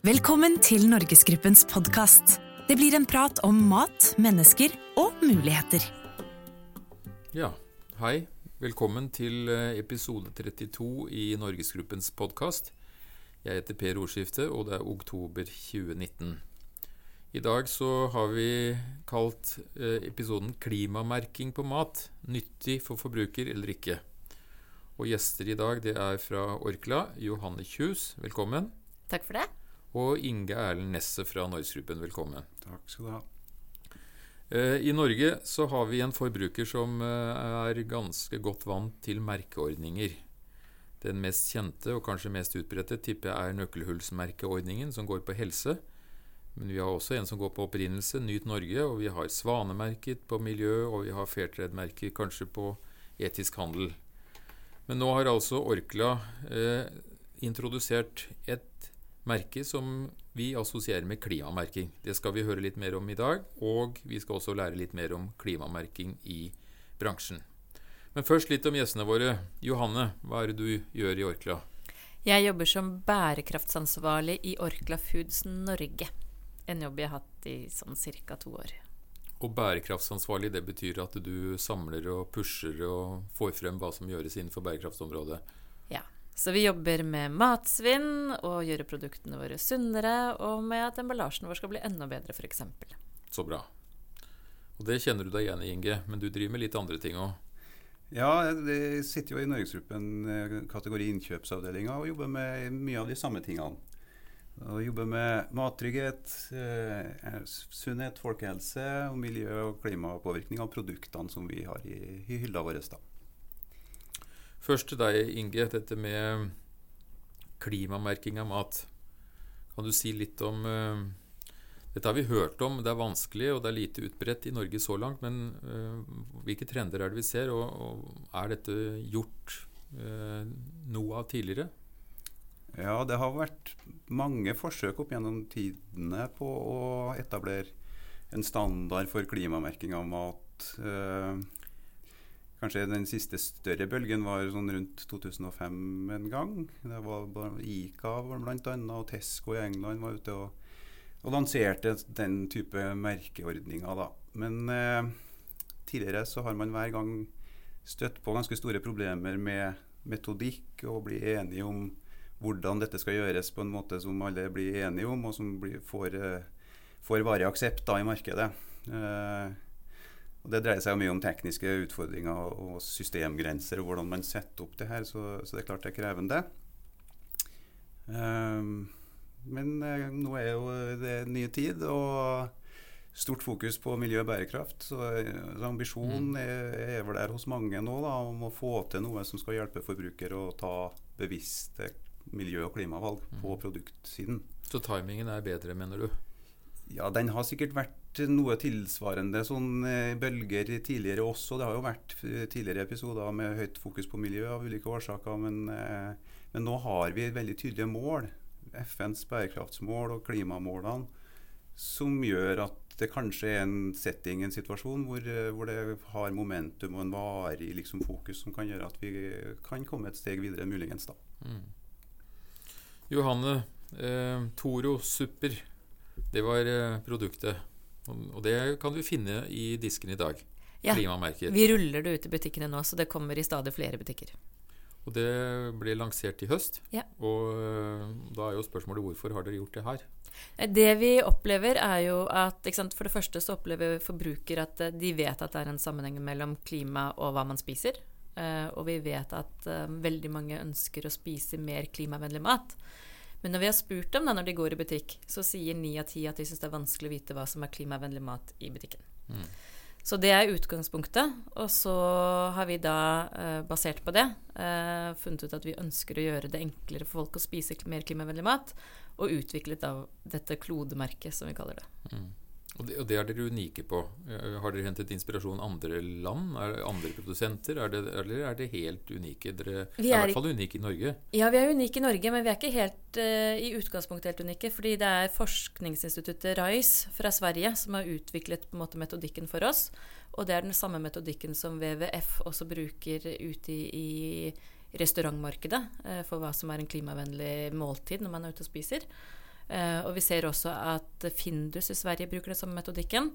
Velkommen til Norgesgruppens podkast. Det blir en prat om mat, mennesker og muligheter. Ja, hei. Velkommen til eh, episode 32 i Norgesgruppens podkast. Jeg heter Per Ordskifte, og det er oktober 2019. I dag så har vi kalt eh, episoden 'Klimamerking på mat nyttig for forbruker eller ikke'. Og gjester i dag det er fra Orkla, Johanne Kjus, velkommen. Takk for det. Og Inge Erlend Nesset fra Norgesgruppen, velkommen. Takk skal du ha. Eh, I Norge så har vi en forbruker som eh, er ganske godt vant til merkeordninger. Den mest kjente og kanskje mest utbredte tipper jeg er nøkkelhullsmerkeordningen, som går på helse. Men vi har også en som går på opprinnelse, Nyt Norge, og vi har Svanemerket på miljø, og vi har Fairtrade-merker kanskje på etisk handel. Men nå har altså Orkla eh, introdusert et merke som vi assosierer med klimamerking. Det skal vi høre litt mer om i dag, og vi skal også lære litt mer om klimamerking i bransjen. Men først litt om gjestene våre. Johanne, hva er det du gjør i Orkla? Jeg jobber som bærekraftsansvarlig i Orkla Foods Norge. En jobb jeg har hatt i sånn ca. to år. Og bærekraftsansvarlig, det betyr at du samler og pusher og får frem hva som gjøres innenfor bærekraftsområdet. Ja. Så vi jobber med matsvinn og gjøre produktene våre sunnere, og med at emballasjen vår skal bli enda bedre, f.eks. Så bra. Og det kjenner du deg igjen i, Inge, men du driver med litt andre ting òg. Ja, jeg sitter jo i Norgesgruppen eh, kategori innkjøpsavdelinga og jobber med mye av de samme tingene. Og jobber med mattrygghet, eh, sunnhet, folkehelse og miljø- og klimapåvirkning av produktene som vi har i, i hylla vår. Da. Først til deg, Inge. Dette med klimamerking av mat. Kan du si litt om uh, Dette har vi hørt om, det er vanskelig og det er lite utbredt i Norge så langt. Men uh, hvilke trender er det vi ser, og, og er dette gjort uh, noe av tidligere? Ja, det har vært mange forsøk opp gjennom tidene på å etablere en standard for klimamerking av mat. Kanskje den siste større bølgen var sånn rundt 2005 en gang. Det var Ica bl.a. og Tesco i England var ute og, og lanserte den type merkeordninger. Da. Men eh, tidligere så har man hver gang støtt på ganske store problemer med metodikk og bli enige om hvordan dette skal gjøres på en måte som alle blir enige om, og som blir, får, eh, får varig aksept da, i markedet. Eh, og Det dreier seg mye om tekniske utfordringer og systemgrenser og hvordan man setter opp det her, så, så det er klart det er krevende. Um, men uh, nå er jo det nye tid og stort fokus på miljø og bærekraft. Så, så ambisjonen mm. er, er, vel der hos mange nå da, om å få til noe som skal hjelpe forbrukere å ta bevisste miljø- og klimavalg mm. på produktsiden. Så timingen er bedre, mener du? Ja, den har sikkert vært noe tilsvarende sånn eh, bølger tidligere også. Det har jo vært eh, tidligere episoder med høyt fokus på miljø av ulike årsaker. Men, eh, men nå har vi veldig tydelige mål. FNs bærekraftsmål og klimamålene. Som gjør at det kanskje er en setting, en situasjon, hvor, hvor det har momentum og en varig liksom, fokus som kan gjøre at vi kan komme et steg videre, muligens. da. Mm. Johanne, eh, Toro-supper, det var eh, produktet. Og det kan du finne i disken i dag. Ja, vi ruller det ut i butikkene nå, så det kommer i stadig flere butikker. Og det ble lansert i høst. Ja. Og uh, da er jo spørsmålet hvorfor har dere gjort det her? Eh, det vi opplever, er jo at sant, For det første så opplever forbruker at eh, de vet at det er en sammenheng mellom klima og hva man spiser. Og vi vet at veldig mange ønsker å spise mer klimavennlig mat. Men når vi har spurt dem da når de går i butikk, så sier ni av ti at de syns det er vanskelig å vite hva som er klimavennlig mat i butikken. Mm. Så det er utgangspunktet. Og så har vi da, eh, basert på det, eh, funnet ut at vi ønsker å gjøre det enklere for folk å spise mer klimavennlig mat, og utviklet av dette klodemerket, som vi kaller det. Mm. Og det, og det, er dere unike på. Eh, har dere hentet inspirasjon andre land? Er andre produsenter? Er det, eller er det helt unike? Dere er, er i hvert fall unike i Norge? Ja, vi er unike i Norge, men vi er ikke helt uh, i utgangspunktet helt unike. Fordi det er forskningsinstituttet RISE fra Sverige som har utviklet på en måte metodikken for oss. Og det er den samme metodikken som WWF også bruker ute i, i restaurantmarkedet uh, for hva som er en klimavennlig måltid når man er ute og spiser. Eh, og vi ser også at Findus i Sverige bruker den samme metodikken.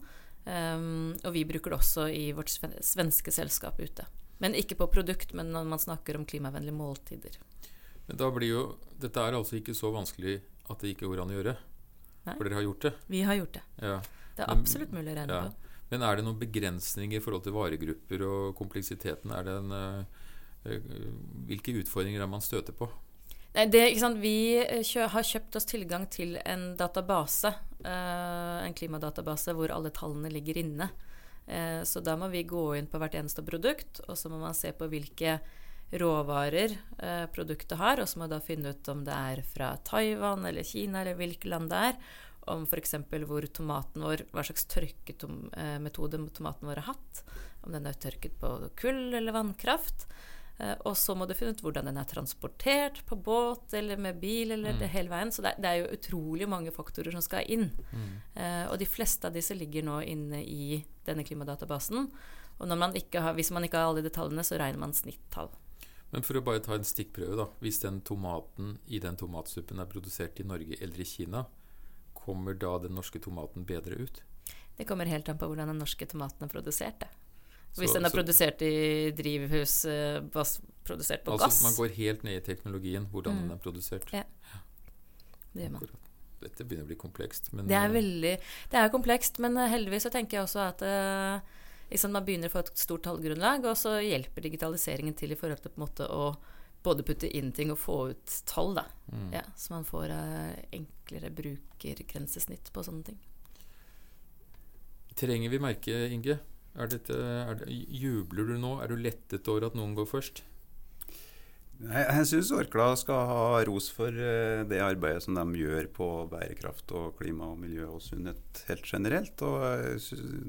Um, og vi bruker det også i vårt svenske selskap ute. Men ikke på produkt, men når man snakker om klimavennlige måltider. Men da blir jo Dette er altså ikke så vanskelig at det ikke går an å gjøre? Nei. For dere har gjort det? Vi har gjort det. Ja. Det er absolutt mulig å regne ja. på. Men er det noen begrensninger i forhold til varegrupper og kompleksiteten? Det en, uh, hvilke utfordringer er man støter på? Det, Vi kjø, har kjøpt oss tilgang til en database, uh, en klimadatabase hvor alle tallene ligger inne. Uh, så da må vi gå inn på hvert eneste produkt, og så må man se på hvilke råvarer uh, produktet har, og så må man da finne ut om det er fra Taiwan eller Kina eller hvilket land det er. Om f.eks. hvor tomaten vår, hva slags tørkemetode tomaten vår har hatt. Om den er tørket på kull eller vannkraft. Eh, og så må du finne ut hvordan den er transportert, på båt eller med bil eller mm. det hele veien. Så det, det, er jo utrolig mange faktorer som skal inn. Mm. Uh, og de fleste av disse ligger nå inne i denne klimadatabasen. Og man har, hvis man ikke har alle detaljene, så regner man snittall. Men for å bare ta en stikkprøve, da. Hvis den tomaten i den tomatsuppen er produsert i Norge eller i Kina, kommer da den norske tomaten bedre ut? Det kommer helt an på hvordan den norske tomaten er produsert. Det. Hvis så, den er så, produsert i drivhus, uh, produsert på altså, gass. Man går helt ned i teknologien, hvordan mm. den er produsert. Ja. Det gjør man. Dette begynner å bli komplekst. Men, det er eh, veldig Det er komplekst, men eh, heldigvis så tenker jeg også at liksom man begynner å få et stort tallgrunnlag, og så hjelper digitaliseringen til i forhold til på en måte å både putte inn ting og få ut tall. Da. Mm. Ja, så man får enklere brukergrensesnitt på sånne ting. Trenger vi merke, Inge? Er dette, er det, jubler du nå? Er du lettet over at noen går først? Jeg, jeg syns Orkla skal ha ros for uh, det arbeidet som de gjør på bærekraft og klima og miljø og sunnhet helt generelt. Og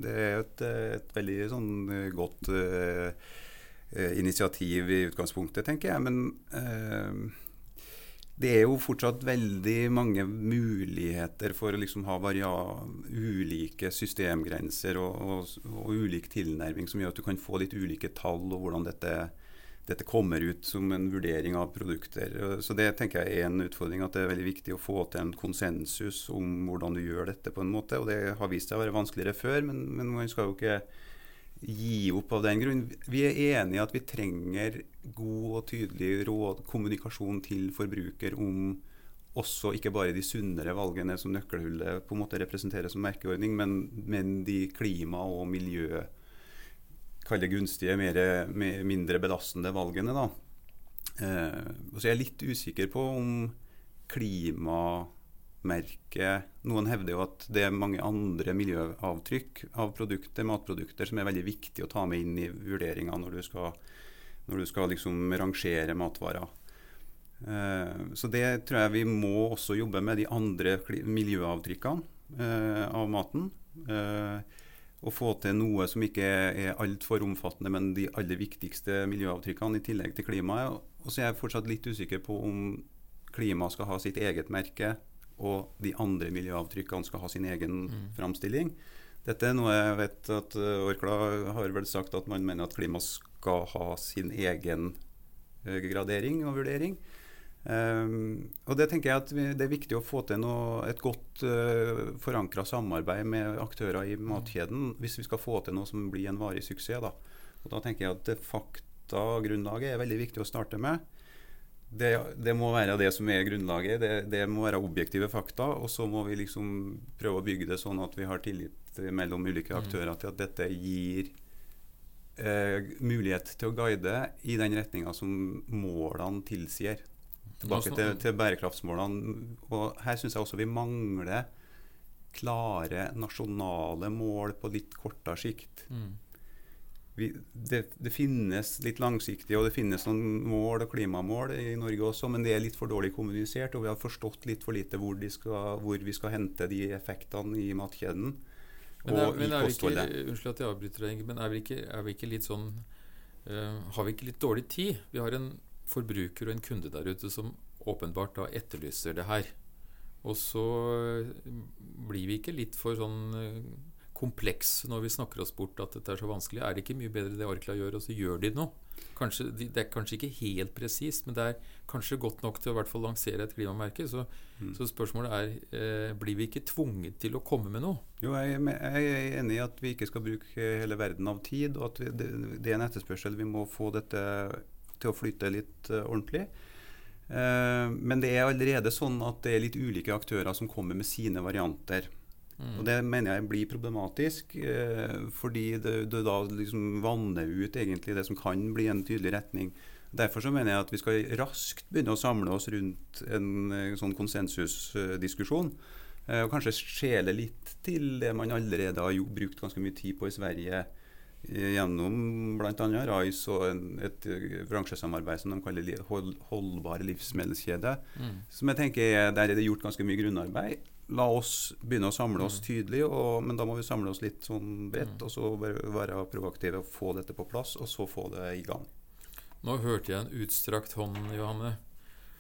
det er et, et veldig sånn eh, godt uh, initiativ i utgangspunktet, tenker jeg. Men uh, det er jo fortsatt veldig mange muligheter for å liksom ha ulike systemgrenser og, og, og, ulik tilnærming som gjør at du kan få litt ulike tall og hvordan dette, dette, kommer ut som en vurdering av produkter. Så Det tenker jeg er en utfordring, at det er veldig viktig å få til en konsensus om hvordan du gjør dette. på en måte, og Det har vist seg å være vanskeligere før, men, men man skal jo ikke gi opp av den grunn. Vi er enige i at vi trenger god og tydelig råd, kommunikasjon til forbruker om også ikke bare de sunnere valgene som nøkkelhullet på en måte representerer som merkeordning, men, men de klima- og miljø Kall det gunstige, mer, mindre belastende valgene. da. Eh, så jeg er litt usikker på om klima merke Noen hevder jo at det er mange andre miljøavtrykk av produkter, matprodukter som er veldig viktig å ta med inn i vurderinga når du skal, når du skal liksom rangere matvarer. Uh, så det tror jeg vi må også jobbe med de andre miljøavtrykkene uh, av maten. Uh, og få til noe som ikke er altfor omfattende, men de aller viktigste miljøavtrykkene i tillegg til klimaet. Og så er jeg fortsatt litt usikker på om klima skal ha sitt eget merke og de andre miljøavtrykkene skal ha sin egen mm. framstilling. Dette er noe jeg vet at uh, Orkla har vel sagt at man mener at klima skal ha sin egen uh, gradering og vurdering. Um, og det tenker jeg at vi, det er viktig å få til noe, et godt uh, forankra samarbeid med aktører i mm. matkjeden hvis vi skal få til noe som blir en varig suksess. Da. Og da tenker jeg at det faktagrunnlaget er veldig viktig å starte med. Det, det, må være det som er grunnlaget. Det, det, må være objektive fakta. Og så må vi liksom prøve å bygge det sånn at vi har tillit mellom ulike mm. aktører til at dette gir eh, mulighet til å guide i den retninga som målene tilsier. Tilbake til, til bærekraftsmålene. Og her syns jeg også vi mangler klare nasjonale mål på litt kortere sikt. Mm vi, det, det, finnes litt langsiktige og det finnes noen mål og klimamål i Norge også, men det er litt for dårlig kommunisert. Og vi har forstått litt for lite hvor, skal, hvor vi skal hente de effektene i matkjeden. Men, er, men i ikke, unnskyld at jeg avbryter deg, men er vi ikke, er vi ikke litt sånn uh, Har vi ikke litt dårlig tid? Vi har en forbruker og en kunde der ute som åpenbart da etterlyser det her. Og så blir vi ikke litt for sånn uh, kompleks når vi snakker oss bort at dette er så vanskelig. Er det ikke mye bedre det Orkla gjør, og så gjør de noe? Kanskje, det er kanskje ikke helt presist, men det er kanskje godt nok til å hvert fall lansere et klimamerke. Så, mm. så spørsmålet er eh, blir vi ikke tvunget til å komme med noe? Jo, jeg, jeg, er enig i at vi ikke skal bruke hele verden av tid, og at vi, det, det, er en etterspørsel. Vi må få dette til å flyte litt uh, ordentlig. Uh, men det er allerede sånn at det er litt ulike aktører som kommer med sine varianter. Mm. Og Det mener jeg blir problematisk, eh, fordi det, det, da liksom vanner ut egentlig det som kan bli en tydelig retning. Derfor så mener jeg at vi skal raskt begynne å samle oss rundt en, eh, sånn konsensusdiskusjon. Eh, og kanskje skjele litt til det man allerede har jo, brukt ganske mye tid på i Sverige eh, gjennom bl.a. RICE og en, et eh, bransjesamarbeid som de kaller hold, holdbar livsmedelskjede. Mm. Som jeg tenker Der er det gjort ganske mye grunnarbeid la oss begynne å samle oss mm. tydelig, og, men da må vi samle oss litt sånn bredt. Mm. Og så være proaktive og få dette på plass, og så få det i gang. Nå hørte jeg en utstrakt hånd, Johanne.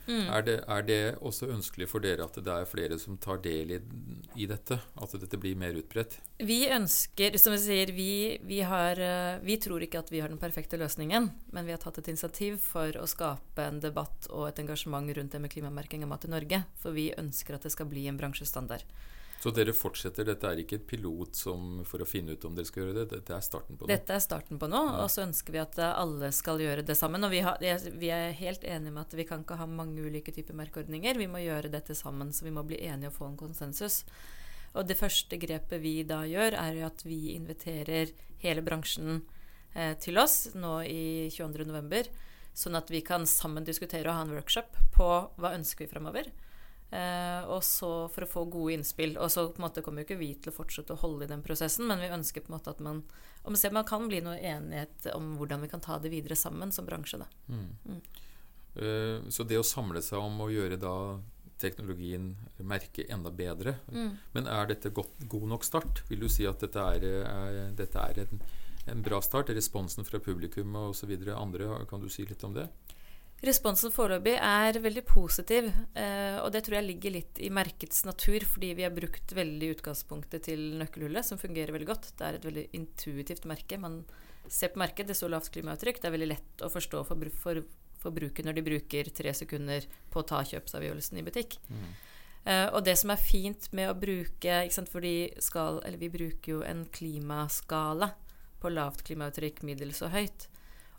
Mm. Er, det, er, det, også ønskelig for dere at det er flere som tar del i, i dette? At dette blir mer utbredt? Vi ønsker, som vi sier, vi, vi, har, eh, vi, tror ikke at vi har den perfekte løsningen. Men vi har tatt et initiativ for å skape en debatt og et engasjement rundt det med klimamerking av mat i Norge. For vi ønsker at det skal bli en bransjestandard. Så dere fortsetter? Dette er ikke et pilot som, for å finne ut om dere skal gjøre det? Dette er starten på noe? Dette er starten på noe, ja. og så ønsker vi at alle skal gjøre det sammen. Og vi, har, vi, er helt enige med at vi kan ikke ha mange ulike typer merkeordninger. Vi må gjøre dette sammen, så vi må bli enige og få en konsensus. Og det første grepet vi da gjør, er at vi inviterer hele bransjen eh, til oss nå i 22.11. Sånn at vi kan sammen diskutere og ha en workshop på hva ønsker vi fremover. Eh, og så for å få gode innspill. Og så på en måte kommer jo ikke vi til å fortsette å holde i den prosessen, men vi ønsker på en måte at man om ser, man kan bli noe enighet om hvordan vi kan ta det videre sammen som bransje. Da. Mm. Mm. Uh, så det å samle seg om å gjøre da teknologien merke enda bedre mm. Men er dette godt, god nok start? Vil du si at dette er, er, dette er en, en, bra start? Responsen fra publikum osv. Andre, kan du si litt om det? Responsen foreløpig er veldig positiv, eh, og det tror jeg ligger litt i merkets natur, fordi vi har brukt veldig utgangspunktet til nøkkelhullet, som fungerer veldig godt. Det er et veldig intuitivt merke. Man ser på merket, det er så lavt klimaavtrykk. Det er veldig lett å forstå for, for forbruker når de bruker tre sekunder på å ta kjøpsavgjørelsen i butikk. Mm. Uh, og det som er fint med å bruke sant, skal, Vi bruker jo en klimaskala på lavt klimaavtrykk, middels og høyt.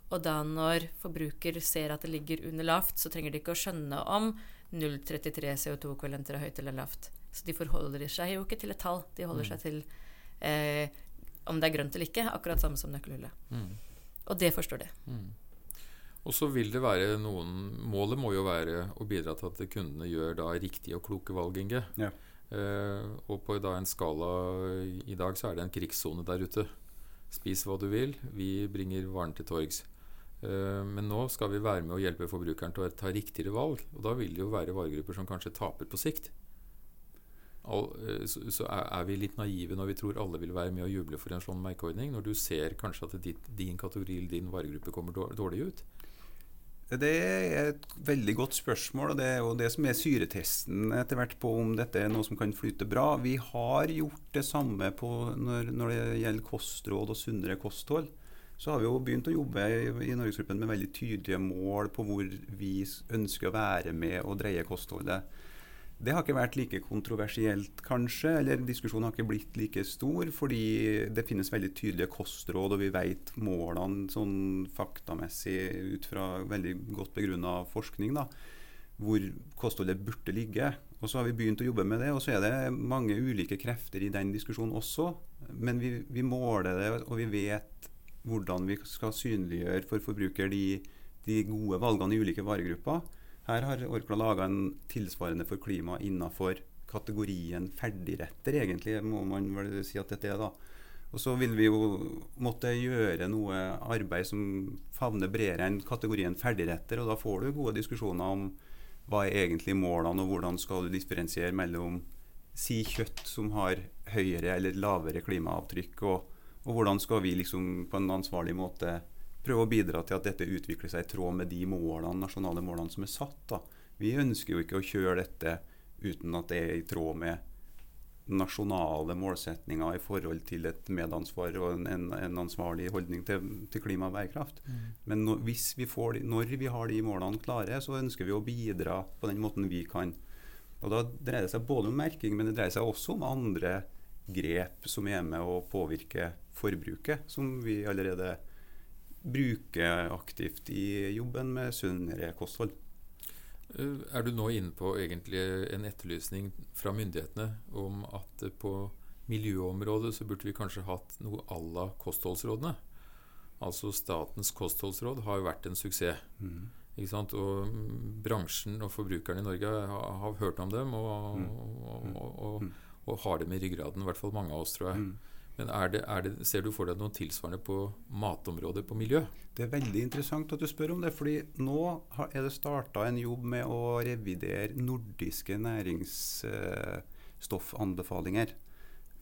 Og da når forbruker ser at det ligger under lavt, så trenger de ikke å skjønne om 0,33 CO2-kvalenter er høyt eller lavt. Så de forholder seg jo ikke til et tall. De holder mm. seg til eh, om det er grønt eller ikke. Akkurat samme som nøkkelhullet. Mm. Og det forstår de. Mm. Og så vil det være noen Målet må jo være å bidra til at kundene gjør da riktige og kloke valg, Inge. Ja. Eh, og på da en skala i dag så er det en krigssone der ute. Spis hva du vil, vi bringer varen til torgs. Eh, men nå skal vi være med å hjelpe forbrukeren til å ta riktigere valg. Og da vil det jo være varegrupper som kanskje taper på sikt. Eh, så er vi litt naive når vi tror alle vil være med og juble for en sånn merkeordning, når du ser kanskje at din kategori eller din varegruppe kommer dårlig ut? Det er et veldig godt spørsmål, og det er jo det som er syretesten etter hvert på om dette er noe som kan flyte bra. Vi har gjort det samme når, når det gjelder kostråd og sunnere kosthold så har vi jo begynt å jobbe i Norgesgruppen med veldig tydelige mål på hvor vi ønsker å være med og dreie kostholdet. Det har ikke vært like kontroversielt, kanskje, eller diskusjonen har ikke blitt like stor, fordi det finnes veldig tydelige kostråd, og vi vet målene sånn faktamessig ut fra veldig godt begrunna forskning, da, hvor kostholdet burde ligge. Og så har vi begynt å jobbe med det, og så er det mange ulike krefter i den diskusjonen også. Men vi, vi måler det, og vi vet hvordan vi skal synliggjøre for forbruker de, de gode valgene i ulike varegrupper. Her har Orkla laga en tilsvarende for klima innenfor kategorien ferdigretter, egentlig, må man vel si at dette er. da. Og så vil vi jo måtte gjøre noe arbeid som favner bredere enn kategorien ferdigretter. Og da får du gode diskusjoner om hva er egentlig målene, og hvordan skal du differensiere mellom si kjøtt som har høyere eller lavere klimaavtrykk, og og hvordan skal vi liksom på en ansvarlig måte prøve å bidra til at dette utvikler seg i tråd med de målene, nasjonale målene som er satt. Da. Vi ønsker jo ikke å kjøre dette uten at det er i tråd med nasjonale målsetninger i forhold til et medansvar og en, en, en ansvarlig holdning til, til klima og bærekraft. Mm. Men når, hvis vi får, når vi har de målene klare, så ønsker vi å bidra på den måten vi kan. Og Da dreier det seg både om merking, men det dreier seg også om andre grep som er med å påvirke forbruket, som vi allerede bruker aktivt i jobben med sunnere kosthold. Eh, er du nå inne på egentlig en etterlysning fra myndighetene om at på miljøområdet så burde vi kanskje hatt noe à la kostholdsrådene? Altså Statens kostholdsråd har jo vært en suksess. Mm. Ikke sant? Og bransjen og forbrukerne i Norge har, har hørt om dem og, mm. og, og, mm. Og, har dem i ryggraden. I hvert fall mange av oss, tror jeg. Mm. Men er det, er det, ser du for deg noe tilsvarende på matområdet, på miljø? Det er veldig interessant at du spør om det. fordi nå er det starta en jobb med å revidere nordiske næringsstoffanbefalinger.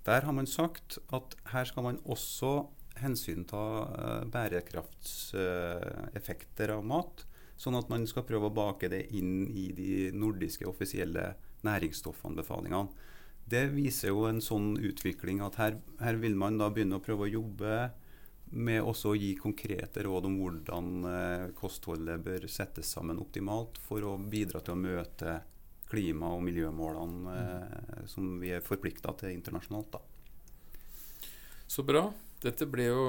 Der har man sagt at her skal man også hensynta uh, bærekraftseffekter av mat. Sånn at man skal prøve å bake det inn i de nordiske offisielle næringsstoffanbefalingene det viser jo en sånn utvikling at her, her, vil man da begynne å prøve å jobbe med også å gi konkrete råd om hvordan eh, kostholdet bør settes sammen optimalt for å bidra til å møte klima- og miljømålene eh, som vi er forplikta til internasjonalt. Da. Så bra. Dette ble jo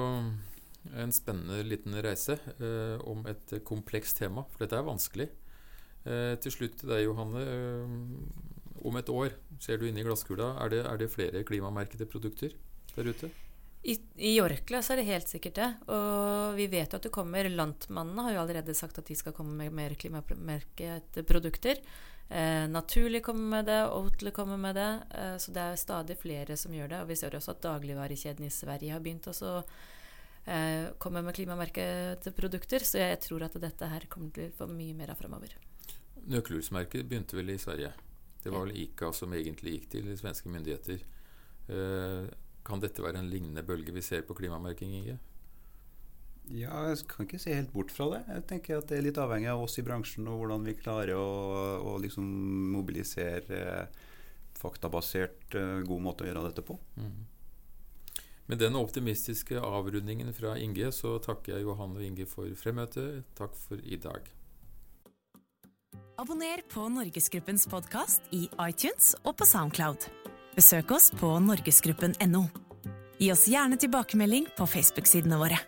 en spennende liten reise eh, om et komplekst tema, for dette er vanskelig. Eh, til slutt til deg, Johanne. Om et år, ser du inn i glasskula, er det, er det flere klimamerkede produkter der ute? I, I Orkla så er det helt sikkert det. Og vi vet jo at det kommer Lantmannene har jo allerede sagt at de skal komme med mer klimamerkede produkter. Eh, Naturlig kommer med det, Oatly kommer med det. Eh, så det er stadig flere som gjør det. Og vi ser også at dagligvarekjeden i Sverige har begynt å eh, komme med klimamerkede produkter. Så jeg tror at dette her kommer til å få mye mer av fremover. Nøkkelhullsmerket begynte vel i Sverige? Det var vel ICA som egentlig gikk til svenske myndigheter. Eh, kan dette være en lignende bølge vi ser på klimamerking, Inge? Ja, jeg kan ikke se helt bort fra det. Jeg tenker at Det er litt avhengig av oss i bransjen og hvordan vi klarer å, å liksom mobilisere faktabasert uh, god måte å gjøre dette på. Mm. Med den optimistiske avrundingen fra Inge så takker jeg Johan og Inge for fremmøtet. Takk for i dag. Abonner på Norgesgruppens podkast i iTunes og på Soundcloud. Besøk oss på norgesgruppen.no. Gi oss gjerne tilbakemelding på Facebook-sidene våre.